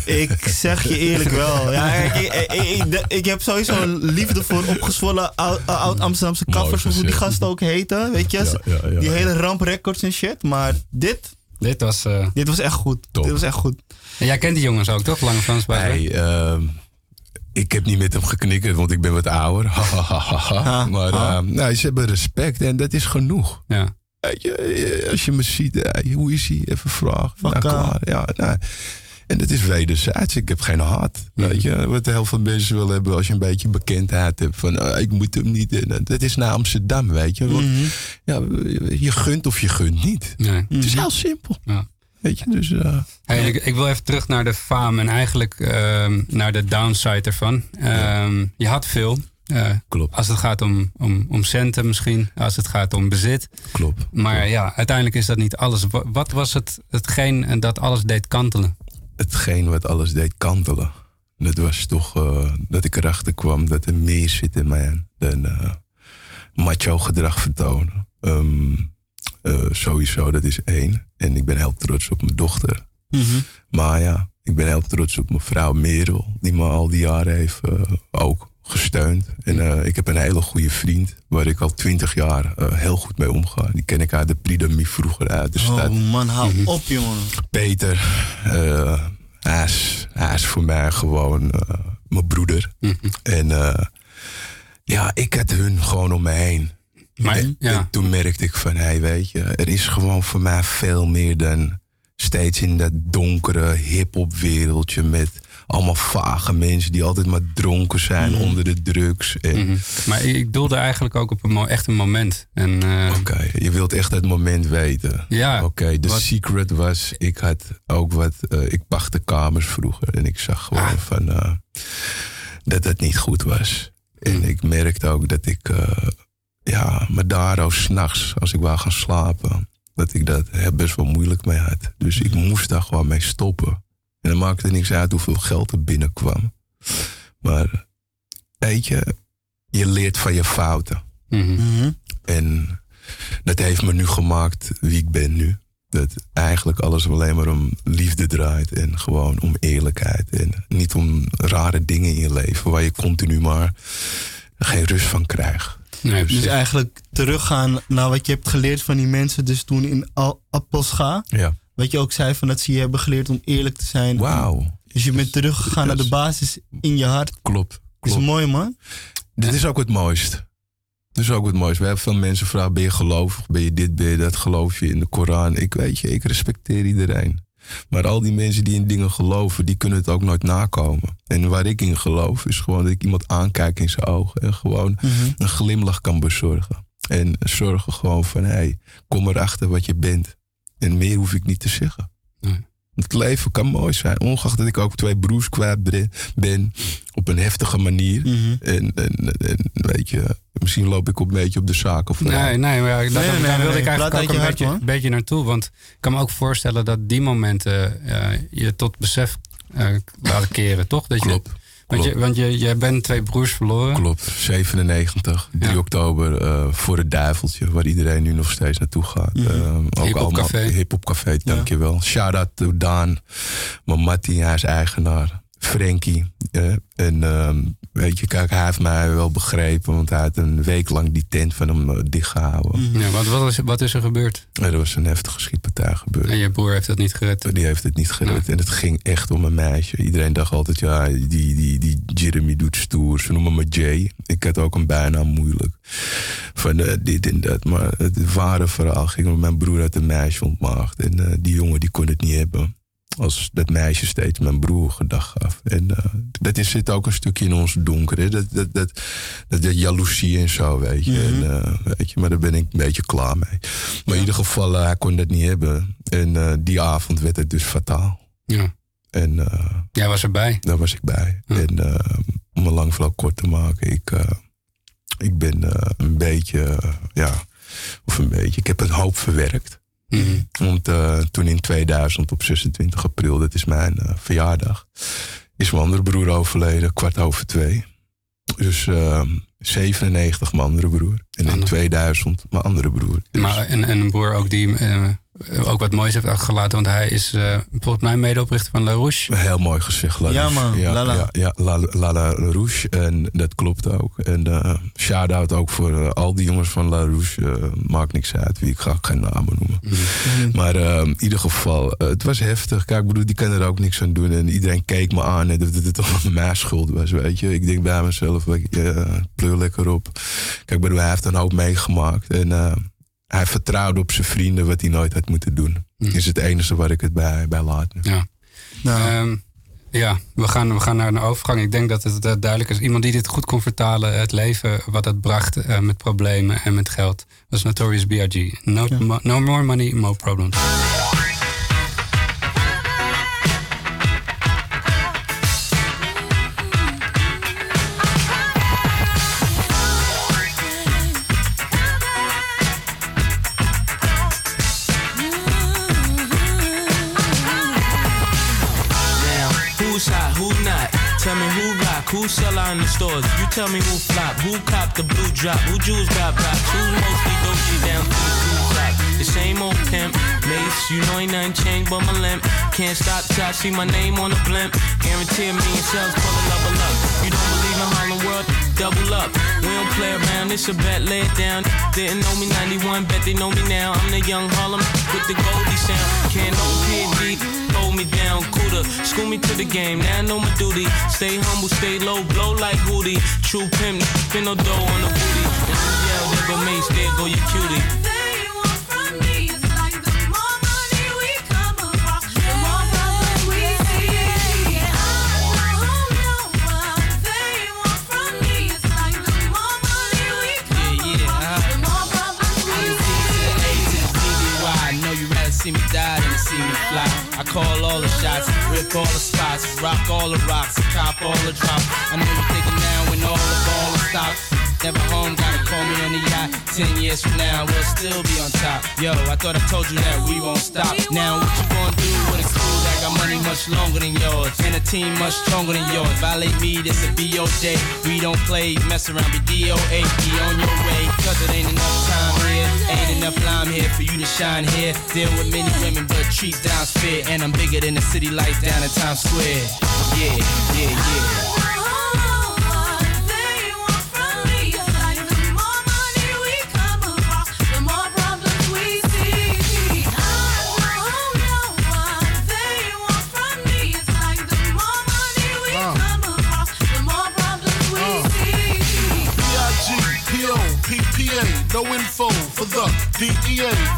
[laughs] Ik zeg je eerlijk wel. Ja, ik, ik, ik, heb sowieso een liefde voor opgezwollen ou- oud-Amsterdamse. Of hoe die gasten ook heten. Weet je? Ja, ja, ja. die hele ramp records en shit. Maar dit, Dit was... eh, dit was echt goed. Dit was echt goed. En jij kent die jongens ook, toch? Lange Frans Baas. Hey, ehm, ik heb niet met hem geknikkerd, want ik ben wat ouder. [laughs] maar ehm, nou, ze hebben respect en dat is genoeg. Ja. Je, eh, als je me ziet, eh, hoe is hij? Even vragen. Nou, Fuck, klaar. Ja, nou, en dat is wederzijds. Ik heb geen haat. Weet je, wat heel veel mensen willen hebben als je een beetje bekendheid hebt. Van eh, ik moet hem niet. En, eh, dat is naar Amsterdam, weet je. Want, ja, je gunt of je gunt niet. Nee. Het is heel simpel. Ja. Weet je, dus. eh, Hey, ik, ik wil even terug naar de faam en eigenlijk ehm, naar de downside ervan. Ehm, Je had veel. Klopt. Als het gaat om, om, om centen misschien, als het gaat om bezit. Klopt. Maar ja, uiteindelijk is dat niet alles. Wa- Wat was het, hetgeen dat alles deed kantelen? hetgeen wat alles deed kantelen. Dat was toch eh, dat ik erachter kwam dat er meer zit in mij dan eh, macho gedrag vertonen. Ehm, eh, sowieso, dat is één. En ik ben heel trots op mijn dochter. Maar ja, ik ben heel trots op mijn vrouw Merel, die me al die jaren heeft ook gesteund. En eh, ik heb een hele goede vriend, waar ik al twintig jaar eh, heel goed mee omga. Die ken ik uit de Pridamie vroeger uit de stad. Oh man, hou op jongen. Peter, eh, hij, is, hij is voor mij gewoon eh, mijn broeder. En eh, ja, ik had hun gewoon om me heen. Maar, en, ja. en toen merkte ik van, hé, weet je, er is gewoon voor mij veel meer dan steeds in dat donkere hip-hop wereldje met allemaal vage mensen die altijd maar dronken zijn onder de drugs. En, Mhm. Maar ik doelde eigenlijk ook op een echt een moment. En, eh, Oké, je wilt echt het moment weten. Ja, Oké, de wat- secret was, ik had ook wat, eh, ik pakte kamers vroeger en ik zag gewoon Ah. van eh, dat het niet goed was. En Mm. ik merkte ook dat ik, ja, me daar ook s'nachts, als ik wou gaan slapen, dat ik dat best wel moeilijk mee had. Dus ik moest daar gewoon mee stoppen. En dan maakte niks uit hoeveel geld er binnenkwam. Maar weet je, je leert van je fouten. mhm. En dat heeft me nu gemaakt wie ik ben nu. Dat eigenlijk alles alleen maar om liefde draait. En gewoon om eerlijkheid. En niet om rare dingen in je leven waar je continu maar geen rust van krijgt. Nee, Dus eigenlijk teruggaan naar wat je hebt geleerd van die mensen. Dus toen in Al- Appelscha. Ja. Wat je ook zei van dat ze je hebben geleerd om eerlijk te zijn. Wauw. Dus je bent teruggegaan naar de basis in je hart. Klopt. Dat is klopt. mooi man. Dit is ook het mooist. Dat is ook wat moois. We hebben veel mensen vragen, ben je gelovig? Ben je dit, ben je dat? Geloof je in de Koran? Ik weet je, ik respecteer iedereen. Maar al die mensen die in dingen geloven, die kunnen het ook nooit nakomen. En waar ik in geloof, is gewoon dat ik iemand aankijk in zijn ogen. En gewoon een glimlach kan bezorgen. En zorgen gewoon van, hé, hey, kom erachter wat je bent. En meer hoef ik niet te zeggen. Het leven kan mooi zijn. Ongeacht dat ik ook twee broers kwijt ben. Op een heftige manier. en, en, en weet je, misschien loop ik op een beetje op de zaak. Of Nee, nee, maar ja, daar, Nee, nee, daar nee, wilde nee. ik Praat eigenlijk ook een beetje, man. beetje naartoe. Want ik kan me ook voorstellen dat die momenten eh, je tot besef eh, laten keren, toch? Dat Klopt. Je, want je, want je, jij bent twee broers verloren. Klopt, 97, 3 oktober eh, voor het duiveltje, waar iedereen nu nog steeds naartoe gaat. Eh, ook allemaal- café. Hip-hop café, dankjewel. Shout-out to Daan, mijn Mattie, hij is eigenaar. Frankie. eh, en ehm, weet je, kijk, hij heeft mij wel begrepen, want hij had een week lang die tent van hem eh, dichtgehouden. Ja, wat, wat, is, wat is er gebeurd? Er was een heftige schietpartij gebeurd. En je broer heeft dat niet gered? Die heeft het niet gered. En het ging echt om een meisje. Iedereen dacht altijd, ja, die, die, die Jeremy doet stoer. Ze noemen me Jay. Ik had ook een bijnaam moeilijk. Van eh, dit en dat. Maar het ware verhaal ging om mijn broer had een meisje ontmaagd. En eh, die jongen die kon het niet hebben. Als dat meisje steeds mijn broer gedag gaf. En eh, dat is, zit ook een stukje in ons donker. Hè? Dat, dat, dat, dat, dat jaloezie en zo, weet je. en, eh, weet je. Maar daar ben ik een beetje klaar mee. Maar in ieder geval, eh, hij kon dat niet hebben. En die avond werd het dus fataal. Ja. En Jij was erbij. daar was ik bij. En om een lang verhaal kort te maken, ik, ik ben een beetje, ja, of een beetje, ik heb een hoop verwerkt. Mhm. Want eh, toen in 2000 op 26 april, dat is mijn eh, verjaardag, is mijn andere broer overleden, kwart over twee. Dus eh, 97 mijn andere broer. En in 2000 mijn andere broer. Maar, en, en een broer ook die eh, ook wat moois heeft achtergelaten. Want hij is eh, volgens mij medeoprichter van La Rouche. Heel mooi gezegd, La Ja, Rouche. man, Ja, Lala. Ja, ja, La, La, La Rouche. En dat klopt ook. En eh shout-out ook voor eh, al die jongens van La Rouche. Eh, maakt niks uit wie, ik ga geen namen noemen. Maar eh, in ieder geval, eh, het was heftig. Kijk, ik bedoel, die kan er ook niks aan doen. En iedereen keek me aan en dat het toch mijn schuld was, weet je. Ik denk bij mezelf, eh, pleur lekker op. Kijk, ik bedoel, hij heeft een hoop meegemaakt. En eh, hij vertrouwde op zijn vrienden wat hij nooit had moeten doen. Is het enige waar ik het bij, bij laat. nu. Ja. Ehm, ja, we gaan, we gaan naar een overgang. Ik denk dat het eh, duidelijk is. Iemand die dit goed kon vertalen, het leven wat het bracht eh, met problemen en met geld, was Notorious B.I.G. No, mo- no more money, no problems. Who sell out in the stores. You tell me who flop, who cop the blue drop, who jewels got pops, who's mostly doji down the. The same old pimp, mace, you know ain't nothing changed but my limp. Can't stop till I see my name on the blimp. Guarantee me a million sales, pull a level up. You don't believe in Harlem World? Double up. We don't play around, it's a bet, lay it down. Didn't know me 91, bet they know me now. I'm the young Harlem with the Goldie sound. Can't no hold me down, cooler. School me to the game, now I know my duty. Stay humble, stay low, blow like Hootie. True pimp, spin no dough on the booty. And yell, there go Mace, there go your cutie. Call all the shots, rip all the spots, rock all the rocks, cop all the drops. I know you're thinking now when all the ball stopped. Never home, gotta call me on the yacht. Ten years from now, we'll still be on top. Yo, I thought I told you that we won't stop. Now, what you gonna do with a that got money much longer than yours? And a team much stronger than yours. Violate me, this a BOJ. We don't play, mess around, be DOA. Be on your way, cause it ain't enough time here. Ain't enough lime here for you to shine here. Deal with many women, but treat down's fair. And I'm bigger than the city lights down in Times Square. Yeah, yeah, yeah.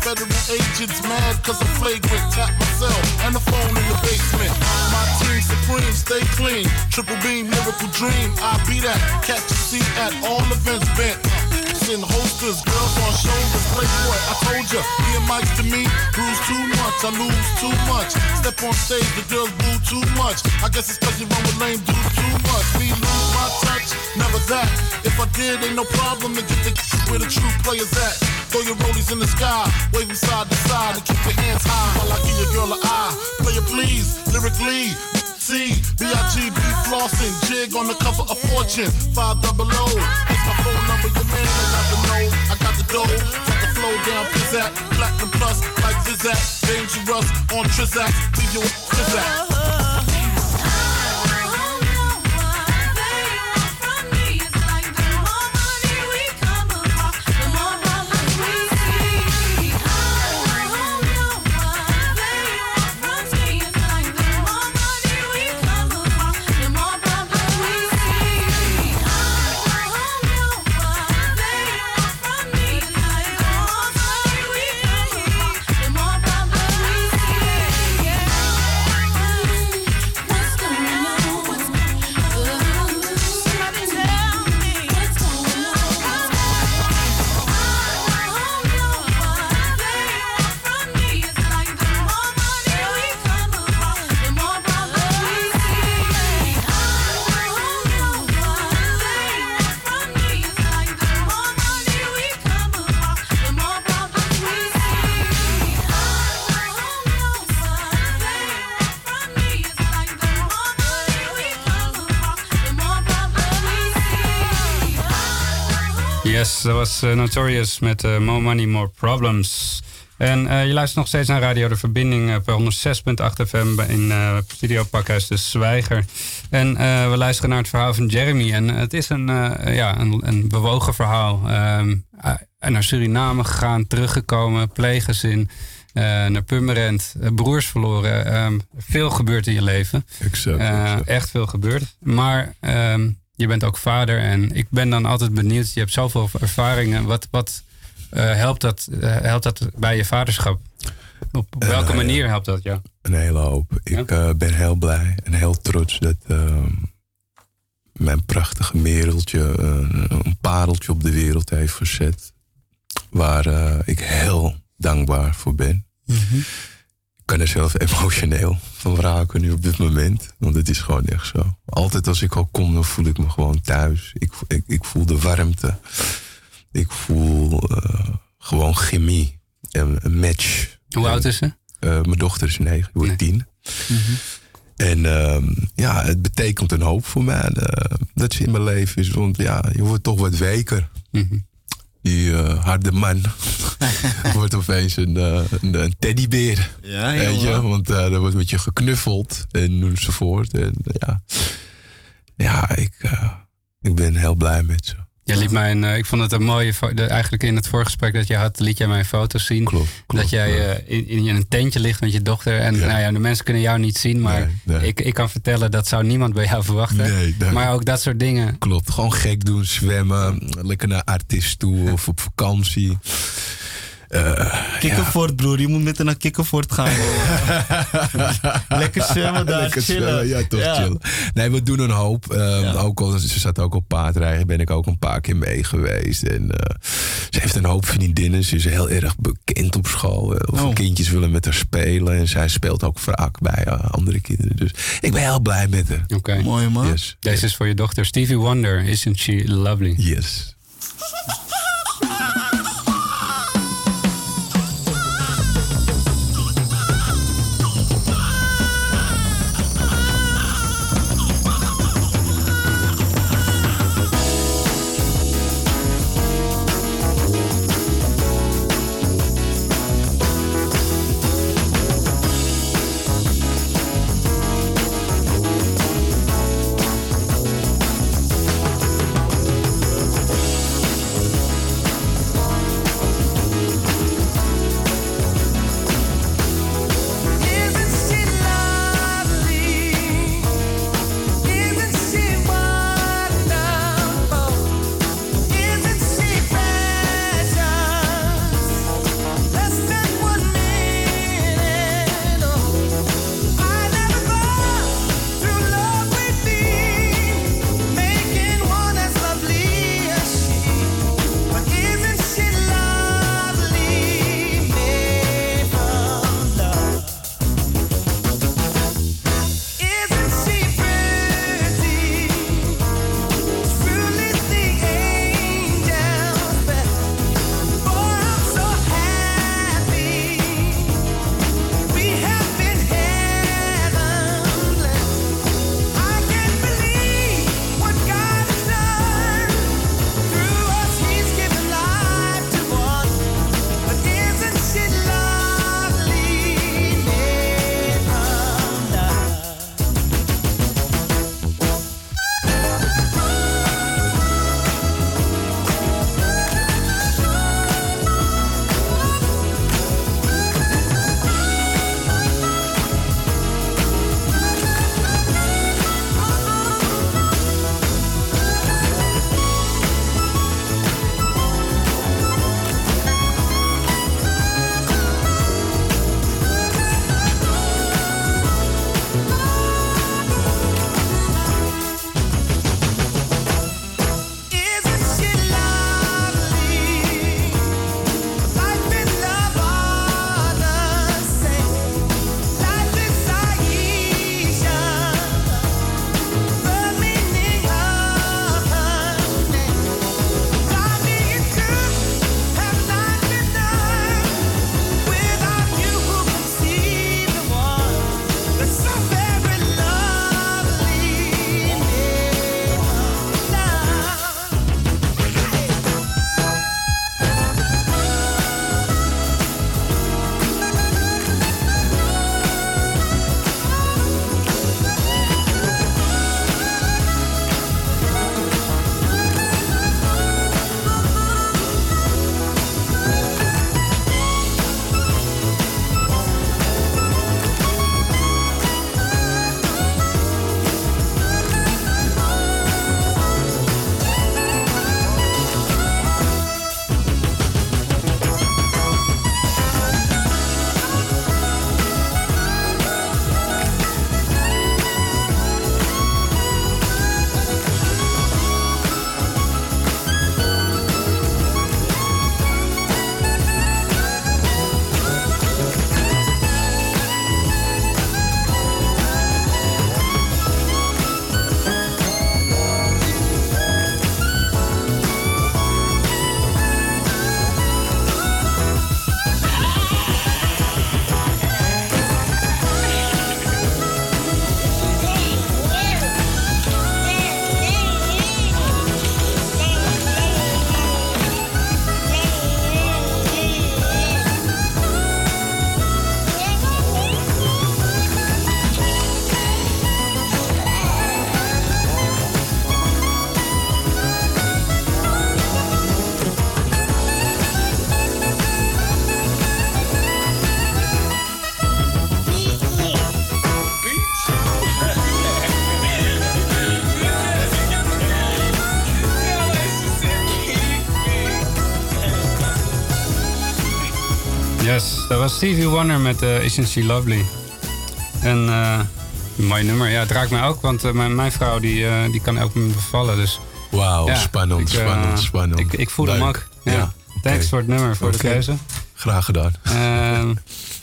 Federal agents mad cause I'm flagrant. Tap myself and the phone in the basement. My team supreme, stay clean. Triple beam, miracle dream. I be that. Catch a seat at all events bent. Send holsters, girls on shoulders. Playboy, I told ya, being mics to me, bruise too much. I lose too much. Step on stage, the girls boo too much. I guess it's cause you run with lame dudes too much. Me lose my touch, never that. If I did, ain't no problem to get the where the true players at. Throw your rollies in the sky, them side to side, and keep your hands high while I give your girl a eye. Play it please, lyrically. C, B-I-G-B flossing, jig on the cover of Fortune, five double O. It's my phone number, your man, got the know, I got the dough, got the flow down, pizzazz, platinum plus, like Zizak, dangerous on Trizak, leave you with Trizak. Yes, dat was eh, Notorious met eh, More Money, More Problems. En eh, je luistert nog steeds naar Radio De Verbinding op 106.8 FM in Studio Pakhuis de Zwijger. En we luisteren naar het verhaal van Jeremy. En het is een, ja, een, een bewogen verhaal. Hij- naar Suriname gegaan, teruggekomen, pleeggezin. naar Purmerend, eh, broers verloren. Ehm, veel gebeurt in je leven. Exact, echt veel gebeurd. Maar ehm, je bent ook vader en ik ben dan altijd benieuwd. Je hebt zoveel ervaringen. Wat, wat eh, helpt, dat, eh, helpt dat bij je vaderschap? Op, welke Eh, manier helpt dat jou? Een hele hoop. Ik ben heel blij en heel trots dat ehm, mijn prachtige mereltje een pareltje op de wereld heeft verzet. Waar ik heel dankbaar voor ben. Ik kan er zelf emotioneel van raken nu op dit moment. Want het is gewoon echt zo. Altijd als ik al kom, dan voel ik me gewoon thuis. Ik, ik, ik voel de warmte. Ik voel eh, gewoon chemie. Een, een match. Hoe oud is ze? Eh, mijn dochter is negen, die wordt tien. En ehm, ja, het betekent een hoop voor mij eh, dat ze in mijn leven is. Want ja, je wordt toch wat weker. Die eh, harde man [laughs] wordt opeens een, eh, een, een teddybeer. Ja, weet je? Want eh, er wordt met je geknuffeld en enzovoort. En ja, ja ik, eh, ik ben heel blij met ze. Je liet mij een, eh, ik vond het een mooie de, Eigenlijk in het voorgesprek dat je had, liet jij mij een foto zien. dat jij eh, in, in een tentje ligt met je dochter. En nou ja, de mensen kunnen jou niet zien, maar Ik, ik kan vertellen dat zou niemand bij jou verwachten. Nee, nee. Maar ook dat soort dingen. Klopt, gewoon gek doen, zwemmen, lekker naar artiest toe of op vakantie. Eh, Kikkervoort, broer. Je moet met haar naar Kikkervoort gaan. [laughs] Lekker zwemmen daar, Lekker chillen. zwemmen, ja, toch Ja. chillen. Nee, we doen een hoop. Ehm, ook al, ze zat ook op paardrijden, ben ik ook een paar keer mee geweest. En eh, ze heeft een hoop vriendinnen. Ze is heel erg bekend op school. Eh, Heel veel Oh. kindjes willen met haar spelen. En zij speelt ook vaak bij andere kinderen. Dus ik ben heel blij met haar. Oké. Mooi man. Yes. Deze is voor je dochter. Stevie Wonder, isn't she lovely? Yes. Dat was Stevie Wonder met eh, Isn't She Lovely. En eh, een mooi nummer. Ja, het raakt mij ook, want eh, mijn, mijn vrouw die, die kan elk moment bevallen. Dus, Wauw, ja, spannend, ik, spannend, spannend. Ik, ik voel hem ook. Ja. Ja, Thanks voor het nummer, voor de Oké. keuze. Graag gedaan. Ehm,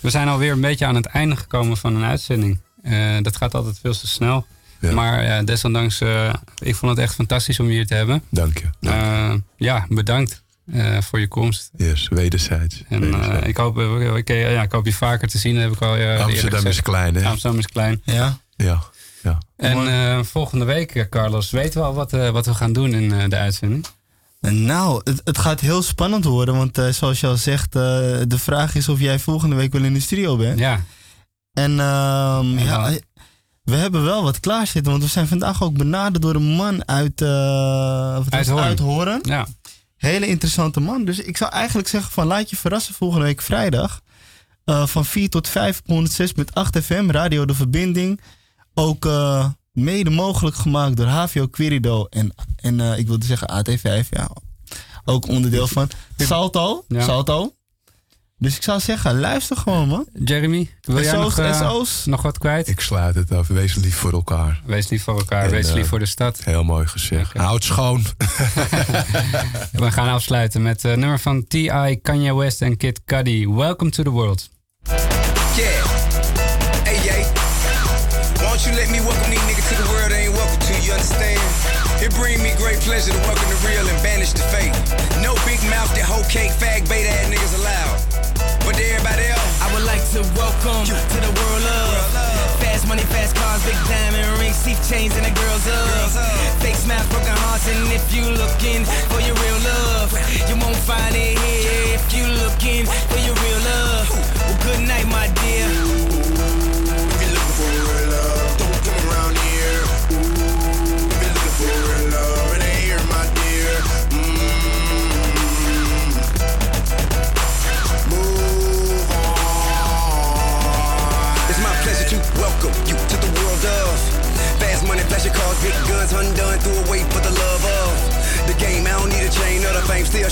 we zijn alweer een beetje aan het einde gekomen van een uitzending. Dat gaat altijd veel te snel. Maar ja, desondanks, eh, ik vond het echt fantastisch om je hier te hebben. Dank je. Eh, ja, bedankt eh, voor je komst. Yes, wederzijds. En eh, ik, hoop, eh, ik, ja, ik hoop je vaker te zien. Heb ik al Amsterdam gezegd. is klein, hè? Amsterdam is klein. Ja. Ja, ja. En eh, volgende week, Carlos, weten we al wat, eh, wat we gaan doen in eh, de uitzending? Nou, het, het gaat heel spannend worden, want eh, zoals je al zegt, eh, de vraag is of jij volgende week wel in de studio bent. Ja. En ehm, ja, we hebben wel wat klaarzitten, want we zijn vandaag ook benaderd door een man uit, eh? Uithoorn. Uithoorn. Ja. Hele interessante man. Dus ik zou eigenlijk zeggen van laat je verrassen volgende week vrijdag. Eh, van 4 tot 5 op 106.8 FM, Radio De Verbinding. Ook eh, mede mogelijk gemaakt door HVO Querido en, en eh, ik wilde zeggen AT5. Ja. Ook onderdeel van Salto. Ja. Salto. Dus ik zou zeggen, luister gewoon man. Jeremy, wil jij nog, eh, SO's? nog wat kwijt? Ik sluit het af. Wees lief voor elkaar. Wees lief voor elkaar, En, wees lief eh, voor de stad. Heel mooi gezegd. Houd schoon. [laughs] [laughs] We gaan afsluiten met het nummer van T.I., Kanye West en Kid Cudi. Welcome to the world. Yeah. Hey, yay. Why don't you let me welcome these niggas to the world they ain't welcome to, you understand? It bring me great pleasure to welcome the real and banish the fake. No big mouth, that whole cake, fag, bait ass niggas allowed. But everybody else, I would like to welcome you to the world of fast money, fast cars, big diamond rings, teeth chains, and the girls of fake smiles, broken hearts. And if you looking for your real love, you won't find it here. If you looking for your real love, well, good night, my dear.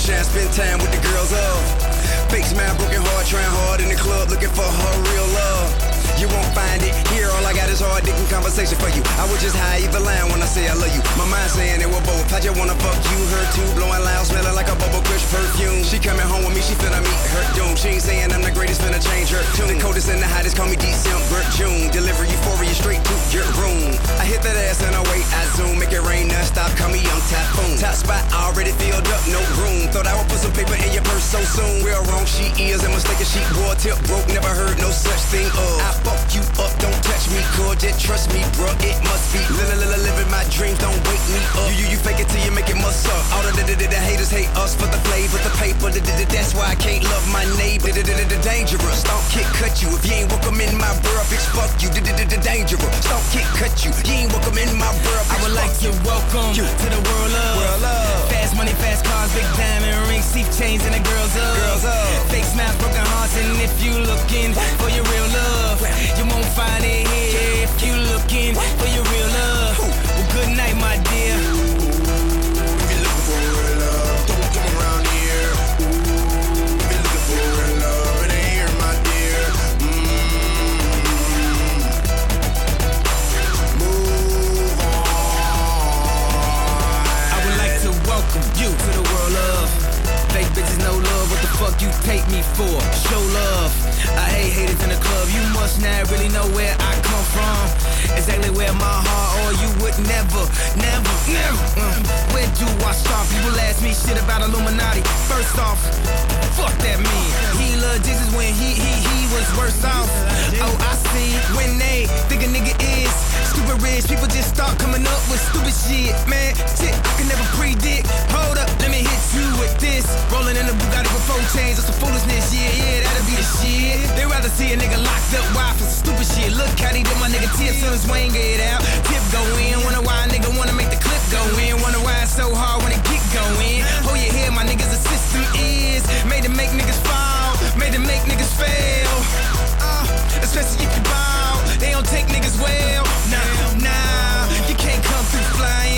Fame, shine, spend time with the girls oh. of fake smile, broken heart, trying hard in the club, looking for her real love. You won't find it here. All I got is hard digging conversation for you. I was just high either line when I say I love you. My mind saying it was both. I just wanna fuck you, her too. Blowing loud, smelling like a bubble kush perfume. She coming home with me, she finna meet her doom. She ain't saying I'm the greatest, finna change her tune. The coldest and the hottest, call me December, June. Deliver euphoria straight to your room. I hit that ass and I wait, I zoom, make it rain non-stop, call me young typhoon. Top spot already filled up, no room. Thought I would put some paper in your purse so soon. Real wrong, she is, and mistaken she wore tip broke, never heard no such thing of. I fuck you up, don't touch me, just trust me, bruh, it must be. Li- li- li- living my dreams, don't wake me up. You, you, you fake it till you make it must up. All the, the, the, the haters hate us for the flavor, the paper, the, the, that's why I can't love my neighbor. The, the, the, the dangerous, don't kick, cut you. If you ain't welcome in my borough, bitch, fuck you. The, the, the, the dangerous, don't kick, cut you. You ain't welcome in my borough, I would like to you. to the world of fast money, fast cars, big diamond rings, teeth chains, and the girls up. Girls of. fake smiles, broken hearts. And if you looking for your real love, you won't find it here. If you looking for your real love, well, good night, my dear. Fuck you take me for? Show love. I hate haters in the club. You must not really know where I come from. Exactly where my heart, or you would never, never, never. mm. Where do I start? People ask me shit about Illuminati. First off, fuck that man. He loved Jesus when he he he was worse off. Oh, I see when they think a nigga is stupid rich. People just start coming up with stupid shit, man. Shit I can never predict. Hold up, let me hit you with this. Rolling in a Bugatti with four chains, that's some foolishness. Yeah, yeah, that'll be the shit. They rather see a nigga locked up, why for some stupid shit. Look how they did my nigga Tip, soon as Wayne get out. Tip go in, wonder why a nigga wanna make the clip go in. Wonder why it's so hard when it get going. Hold your head, my niggas, the system is made to make niggas fall, made to make niggas fail. Uh, especially if you ball, they don't take niggas well. Nah, nah, you can't come through flying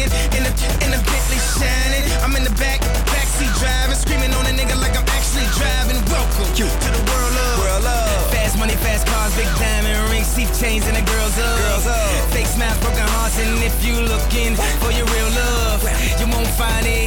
I'm in the back, backseat driving, screaming on a nigga like I'm actually driving. Welcome you to the world of, world of. fast money, fast cars, big diamond rings, thief chains, and the girls up. Girls up. Fake smiles, broken hearts, and if you looking for your real love, you won't find it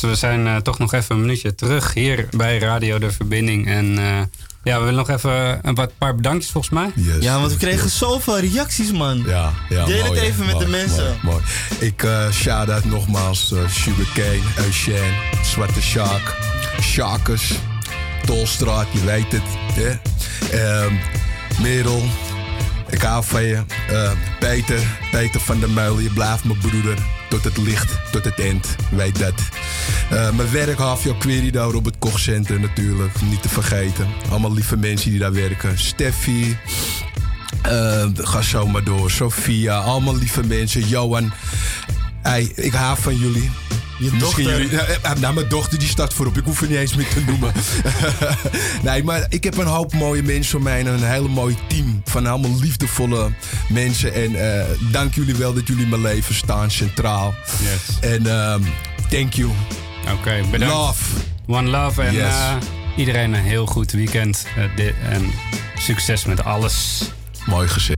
Yes, we zijn eh, toch nog even een minuutje terug hier bij Radio De Verbinding. En eh, ja, we willen nog even een wat paar bedankjes volgens mij. Ja, want we kregen zoveel reacties, man. Ja, ja, Deel het mooi, even met de mensen. Mooi, mooi. Ik uh, shout-out nogmaals uh, Sugarcane, Eugène, Zwarte Shark, Sharkers, Tolstraat, je weet het. Hè? Ehm, Merel, ik hou van je. Eh, Peter, Peter van der Meulen, je blijft mijn broeder. Tot het licht, tot het eind, weet dat. Eh, mijn werk, Havio Querido, Robert Koch Center natuurlijk, niet te vergeten. Allemaal lieve mensen die daar werken. Steffi, eh, ga zo maar door. Sophia, allemaal lieve mensen. Johan, ik hou van jullie. Je Misschien dochter. Jullie, nou, mijn dochter die staat voorop. Ik hoef er niet eens meer te noemen. [laughs] nee, maar ik heb een hoop mooie mensen om mij en een hele mooie team. Van allemaal liefdevolle mensen. En eh, dank jullie wel dat jullie mijn leven staan, centraal. En ehm, thank you. Oké, bedankt. Love. One love. En Yes. eh, iedereen een heel goed weekend. eh, dit- en succes met alles. Mooi gezegd.